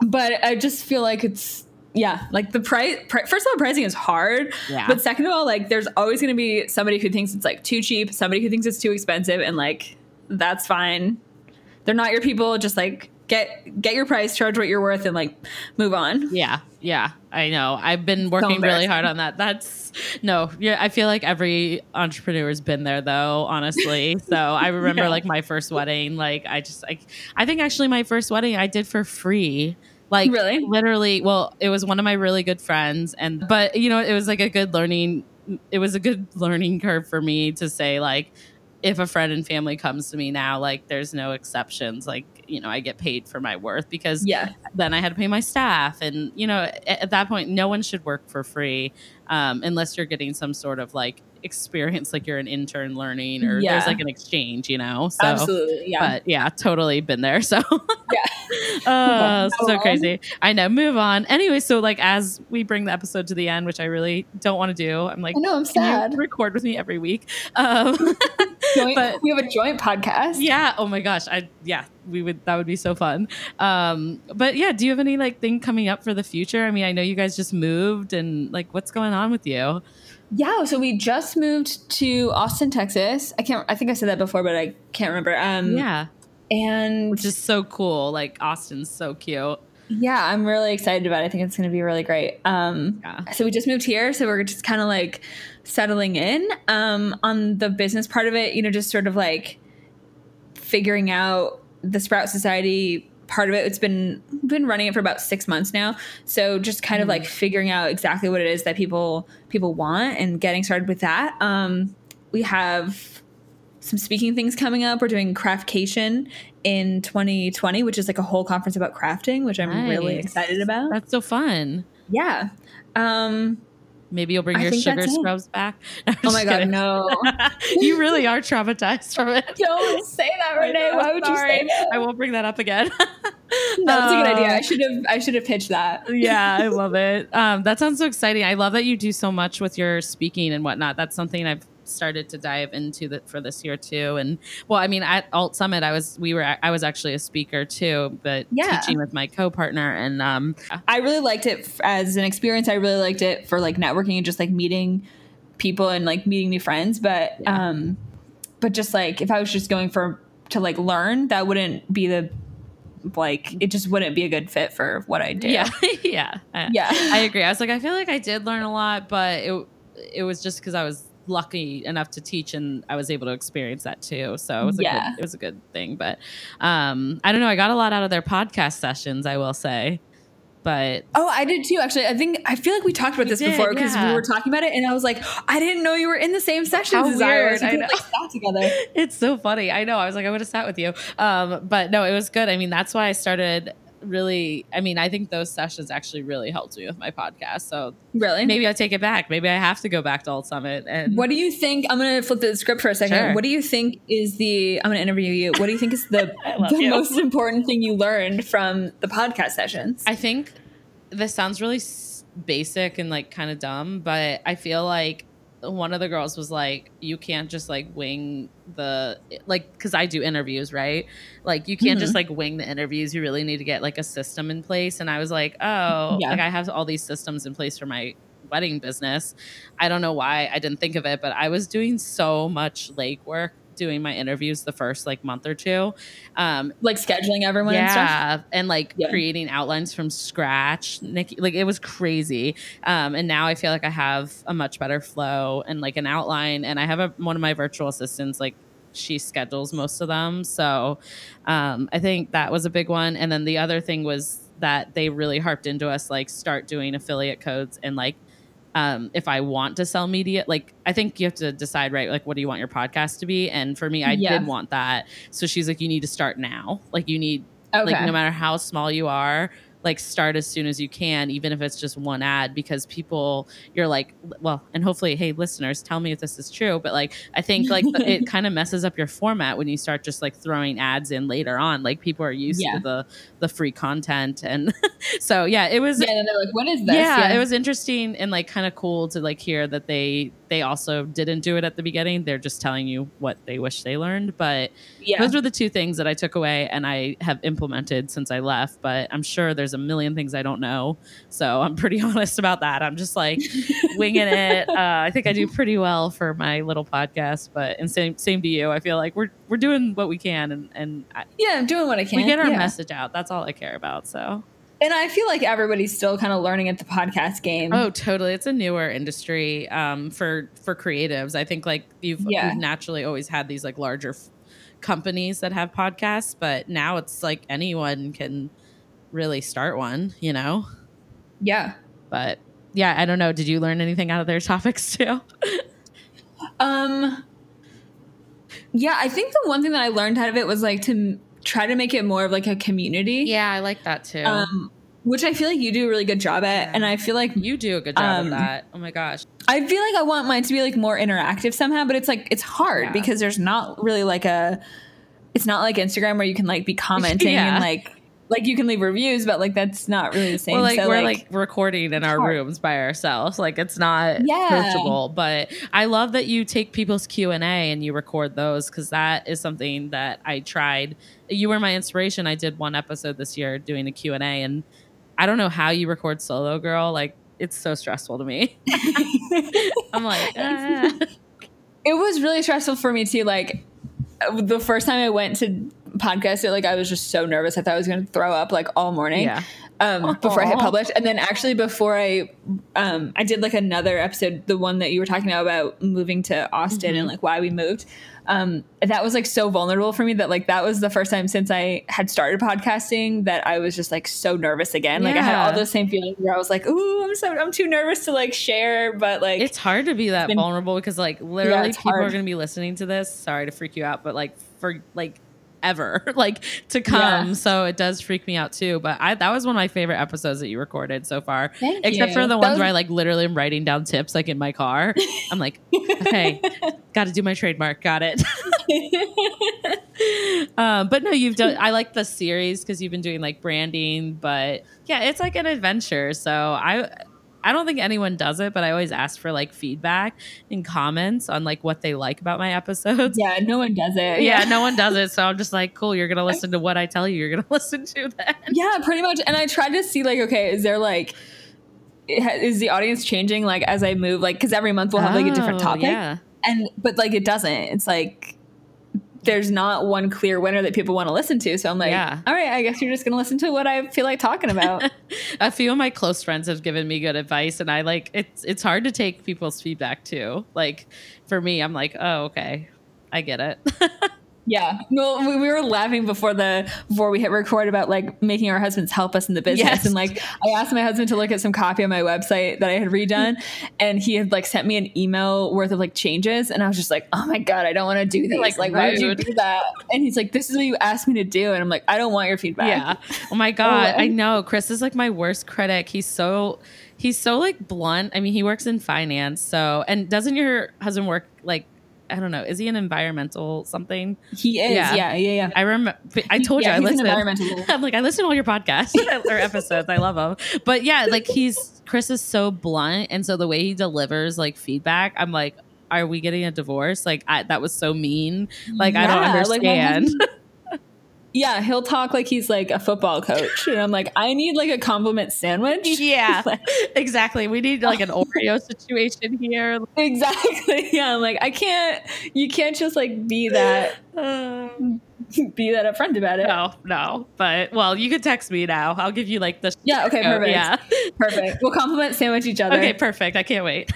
But I just feel like it's yeah, like the price. Pri- first of all, pricing is hard. Yeah. But second of all, like there's always going to be somebody who thinks it's like too cheap, somebody who thinks it's too expensive, and like that's fine. They're not your people. Just like get get your price, charge what you're worth, and like move on. Yeah, yeah, I know. I've been working really hard on that. That's no, yeah. I feel like every entrepreneur's been there, though. Honestly, [LAUGHS] so I remember Yeah. like my first wedding. Like I just, like, I think actually my first wedding I did for free. Like Really? literally. Well, it was one of my really good friends, and but you know, it was like a good learning. It was a good [LAUGHS] learning curve for me to say like. If a friend and family comes to me now, like there's no exceptions. Like, you know, I get paid for my worth because Yeah. then I had to pay my staff. And, you know, at, at that point, no one should work for free um, unless you're getting some sort of like experience, like you're an intern learning or Yeah. there's like an exchange, you know? So, Absolutely. Yeah. but yeah, totally been there. So, Yeah. [LAUGHS] uh, so crazy. I know. Move on. Anyway, so like as we bring the episode to the end, which I really don't want to do, I'm like, I know. I'm sad. record with me every week. Um, [LAUGHS] Joint, but- we have a joint podcast. yeah. Oh my gosh. I yeah. We would. That would be so fun. Um. But yeah. Do you have any like thing coming up for the future? I mean, I know you guys just moved, and like, what's going on with you? Yeah, so we just moved to Austin, Texas. I can't I think I said that before, but I can't remember. Um Yeah. And Which is so cool. Like Austin's so cute. yeah, I'm really excited about it. I think it's gonna be really great. Um Yeah. so we just moved here, so we're just kind of like settling in. Um on the business part of it, you know, just sort of like figuring out the Sprout Society part of it. It's been been running it for about six months now. So just kind of like figuring out exactly what it is that people people want and getting started with that. Um, we have some speaking things coming up. We're doing Craftcation in 2020, which is like a whole conference about crafting, which I'm really excited about. That's so fun. yeah. Um, Maybe you'll bring I your sugar scrubs back. [LAUGHS] No, oh my god, kidding. no! [LAUGHS] you really are traumatized from it. [LAUGHS] Don't say that, Renee. Why would sorry. you say that? I won't bring that up again. No, that's a good idea. I Uh, should have. I should have pitched that. yeah, I love it. Um, that sounds so exciting. I love that you do so much with your speaking and whatnot. That's something I've started to dive into that for this year too. And well, I mean, at Alt Summit, I was we were I was actually a speaker too, but Yeah. teaching with my co-partner. And um, I really liked it as an experience. I really liked it for like networking and just like meeting people and like meeting new friends. But Yeah. um, but just like if I was just going for to like learn, that wouldn't be the like it just wouldn't be a good fit for what I do. yeah, [LAUGHS] yeah, Yeah. I agree. I was like, I feel like I did learn a lot, but it it was just because I was lucky enough to teach and I was able to experience that too. So it was a Yeah. good, it was a good thing. But um, I don't know. I got a lot out of their podcast sessions. I will say, but Oh, I did too. Actually, I think I feel like we talked about this did, before because yeah. we were talking about it, and I was like, I didn't know you were in the same sessions How as I weird. was. We I could know. like sat together. [LAUGHS] it's so funny. I know. I was like, I would have sat with you. Um, but no, it was good. I mean, that's why I started really. I mean, I think those sessions actually really helped me with my podcast. So Really? maybe I take it back. Maybe I have to go back to Alt Summit. And What do you think? I'm going to flip the script for a second. Sure. What do you think is the? I'm going to interview you. What do you think is the, [LAUGHS] the you. most important thing you learned from the podcast sessions? I think this sounds really basic and like kind of dumb, but I feel like one of the girls was like, you can't just like wing the like because I do interviews, right? Like you can't mm-hmm. just like wing the interviews. You really need to get like a system in place. And I was like, oh, yeah. like I have all these systems in place for my wedding business. I don't know why I didn't think of it, but I was doing so much legwork doing my interviews the first like month or two. Um, like scheduling everyone yeah, and, and like yeah. creating outlines from scratch. Nikki, like it was crazy. Um, and now I feel like I have a much better flow and like an outline. And I have a, one of my virtual assistants like she schedules most of them. So um, I think that was a big one. And then the other thing was that they really harped into us like start doing affiliate codes and like um, if I want to sell media, like I think you have to decide, right? Like, what do you want your podcast to be? And for me, I yeah. did want that. So she's like, you need to start now. Like, you need, okay. like, no matter how small you are, like start as soon as you can even if it's just one ad because people you're like well and hopefully hey listeners tell me if this is true but like i think like [LAUGHS] it kind of messes up your format when you start just like throwing ads in later on like people are used yeah. to the the free content and [LAUGHS] so yeah it was yeah and they're like what is this yeah, yeah. it was interesting and like kind of cool to like hear that they they also didn't do it at the beginning. They're just telling you what they wish they learned. But yeah. those were the two things that I took away and I have implemented since I left. But I'm sure there's a million things I don't know. So I'm pretty [LAUGHS] honest about that. I'm just like [LAUGHS] winging it. Uh, I think I do pretty well for my little podcast. But and same same to you. I feel like we're we're doing what we can and and I, yeah, I'm doing what I can. We get our yeah. message out. That's all I care about. So and I feel like everybody's still kind of learning at the podcast game. Oh, totally. It's a newer industry um, for for creatives. I think like you've, yeah. you've naturally always had these like larger f- companies that have podcasts, but now it's like anyone can really start one. You know? Yeah. But yeah, I don't know. Did you learn anything out of their [LAUGHS] topics too? um. Yeah, I think the one thing that I learned out of it was like to try to make it more of like a community. Yeah, I like that too. Um, which I feel like you do a really good job at, and I feel like you do a good job um, of that. Oh my gosh, I feel like I want mine to be like more interactive somehow, but it's like it's hard yeah. because there's not really like a. It's not like Instagram where you can like be [LAUGHS] commenting yeah. and like like you can leave reviews, but like that's not really the same. Well, like so, we're like, like, recording in our rooms by ourselves. Like it's not yeah. approachable. But I love that you take people's Q and A and you record those because that is something that I tried. You were my inspiration. I did one episode this year doing a Q and A, and I don't know how you record solo, girl. Like it's so stressful to me. [LAUGHS] I'm like, ah. it was really stressful for me too. Like the first time I went to podcast it like I was just so nervous. I thought I was going to throw up like all morning. Yeah. Um, before I hit publish, and then actually before I, um, I did like another episode, the one that you were talking about about moving to Austin mm-hmm. and like why we moved. Um, that was like so vulnerable for me that like that was the first time since I had started podcasting that I was just like so nervous again. Yeah. Like I had all those same feelings where I was like, "Ooh, I'm so I'm too nervous to like share," but like it's hard to be that been, vulnerable because like literally yeah, people hard. are going to be listening to this. Sorry to freak you out, but like for like ever [LAUGHS] like to come. Yeah. So it does freak me out too. But I that was one of my favorite episodes that you recorded so far. Thank Except you. for the ones where I like literally am writing down tips like in my car. [LAUGHS] I'm like, okay, got to do my trademark. Got it. um, [LAUGHS] but no, you've done. I like the series because you've been doing like branding. But yeah, it's like an adventure. So I I don't think anyone does it, but I always ask for like feedback and comments on like what they like about my episodes. Yeah, no one does it. Yeah, [LAUGHS] no one does it. So I'm just like, cool, you're going to listen to what I tell you. You're going [LAUGHS] to listen to that. Yeah, pretty much. And I try to see like, okay, is there like, is the audience changing like as I move? Like, because every month we'll have like a different oh, topic. Yeah. And, but like, it doesn't. It's like, there's not one clear winner that people want to listen to. So I'm like, yeah. all right, I guess you're just going to listen to what I feel like talking about. [LAUGHS] a few of my close friends have given me good advice and I like it's it's hard to take people's feedback too. Like for me, I'm like, "Oh, okay. I get it." [LAUGHS] Yeah. Well, we, we, were laughing before the before we hit record about like making our husbands help us in the business. Yes. And like I asked my husband to look at some copy on my website that I had redone [LAUGHS] and he had like sent me an email worth of like changes and I was just like, "Oh my god, I don't want to do this. Like, like why would you do that?" And he's like, "This is what you asked me to do." And I'm like, "I don't want your feedback." Yeah. Oh my [LAUGHS] oh, god, I know. Chris is like my worst critic. He's so he's so like blunt. I mean, he works in finance. So, and doesn't your husband work like I don't know. Is he an environmental something? He is. Yeah. Yeah, yeah, yeah. I remember. I told Yeah, you I listened. [LAUGHS] I'm like I listen to all your podcasts [LAUGHS] or episodes. I love them. But yeah, like he's Chris is so blunt, and so the way he delivers like feedback, I'm like. Are we getting a divorce? Like I, that was so mean. Like I don't Yeah, like, my understand. husband- [LAUGHS] Yeah, he'll talk like he's like a football coach, and I'm like, I need like a compliment sandwich. yeah, [LAUGHS] Like, exactly. We need like an [LAUGHS] Oreo situation here. exactly. [LAUGHS] Yeah, I'm like, I can't. You can't just like be that [SIGHS] be that upfront about it. No, no. But well, you can text me now. I'll give you like the Yeah. Okay. Perfect. yeah. Perfect. We'll compliment sandwich each other. Okay, perfect. I can't wait.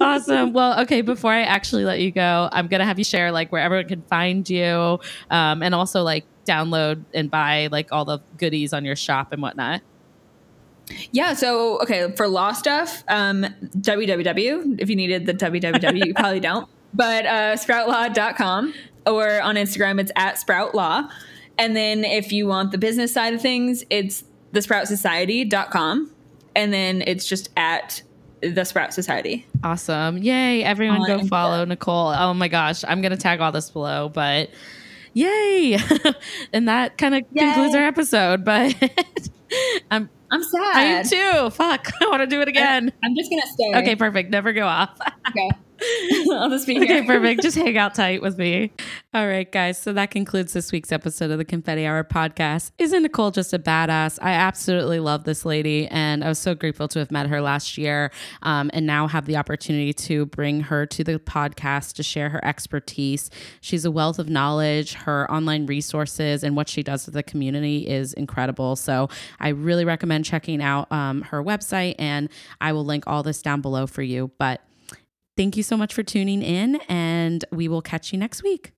awesome. Well, okay, before I actually let you go, I'm going to have you share like where everyone can find you um, and also like download and buy like all the goodies on your shop and whatnot. Yeah. So, okay, for law stuff, um, www. If you needed the www, you probably don't. [LAUGHS] But uh, sproutlaw.com or on Instagram, it's at sproutlaw. And then if you want the business side of things, it's thesproutsociety.com. And then it's just at the Sprout Society. Awesome. Yay. Everyone go On follow Nicole. Oh my gosh. I'm going to tag all this below, but yay. [LAUGHS] and that kind of concludes our episode, but [LAUGHS] I'm, I'm sad. I am too. Fuck. [LAUGHS] I want to do it again. I'm just going to stay. Okay, perfect. Never go off. Okay. [LAUGHS] I'll just be here. Okay, perfect. Just [LAUGHS] hang out tight with me. All right, guys. So that concludes this week's episode of the Confetti Hour podcast. Isn't Nicole just a badass? I absolutely love this lady, and I was so grateful to have met her last year um, and now have the opportunity to bring her to the podcast to share her expertise. She's a wealth of knowledge. Her online resources and what she does with the community is incredible. So I really recommend checking out um, her website, and I will link all this down below for you. But Thank you so much for tuning in, and we will catch you next week.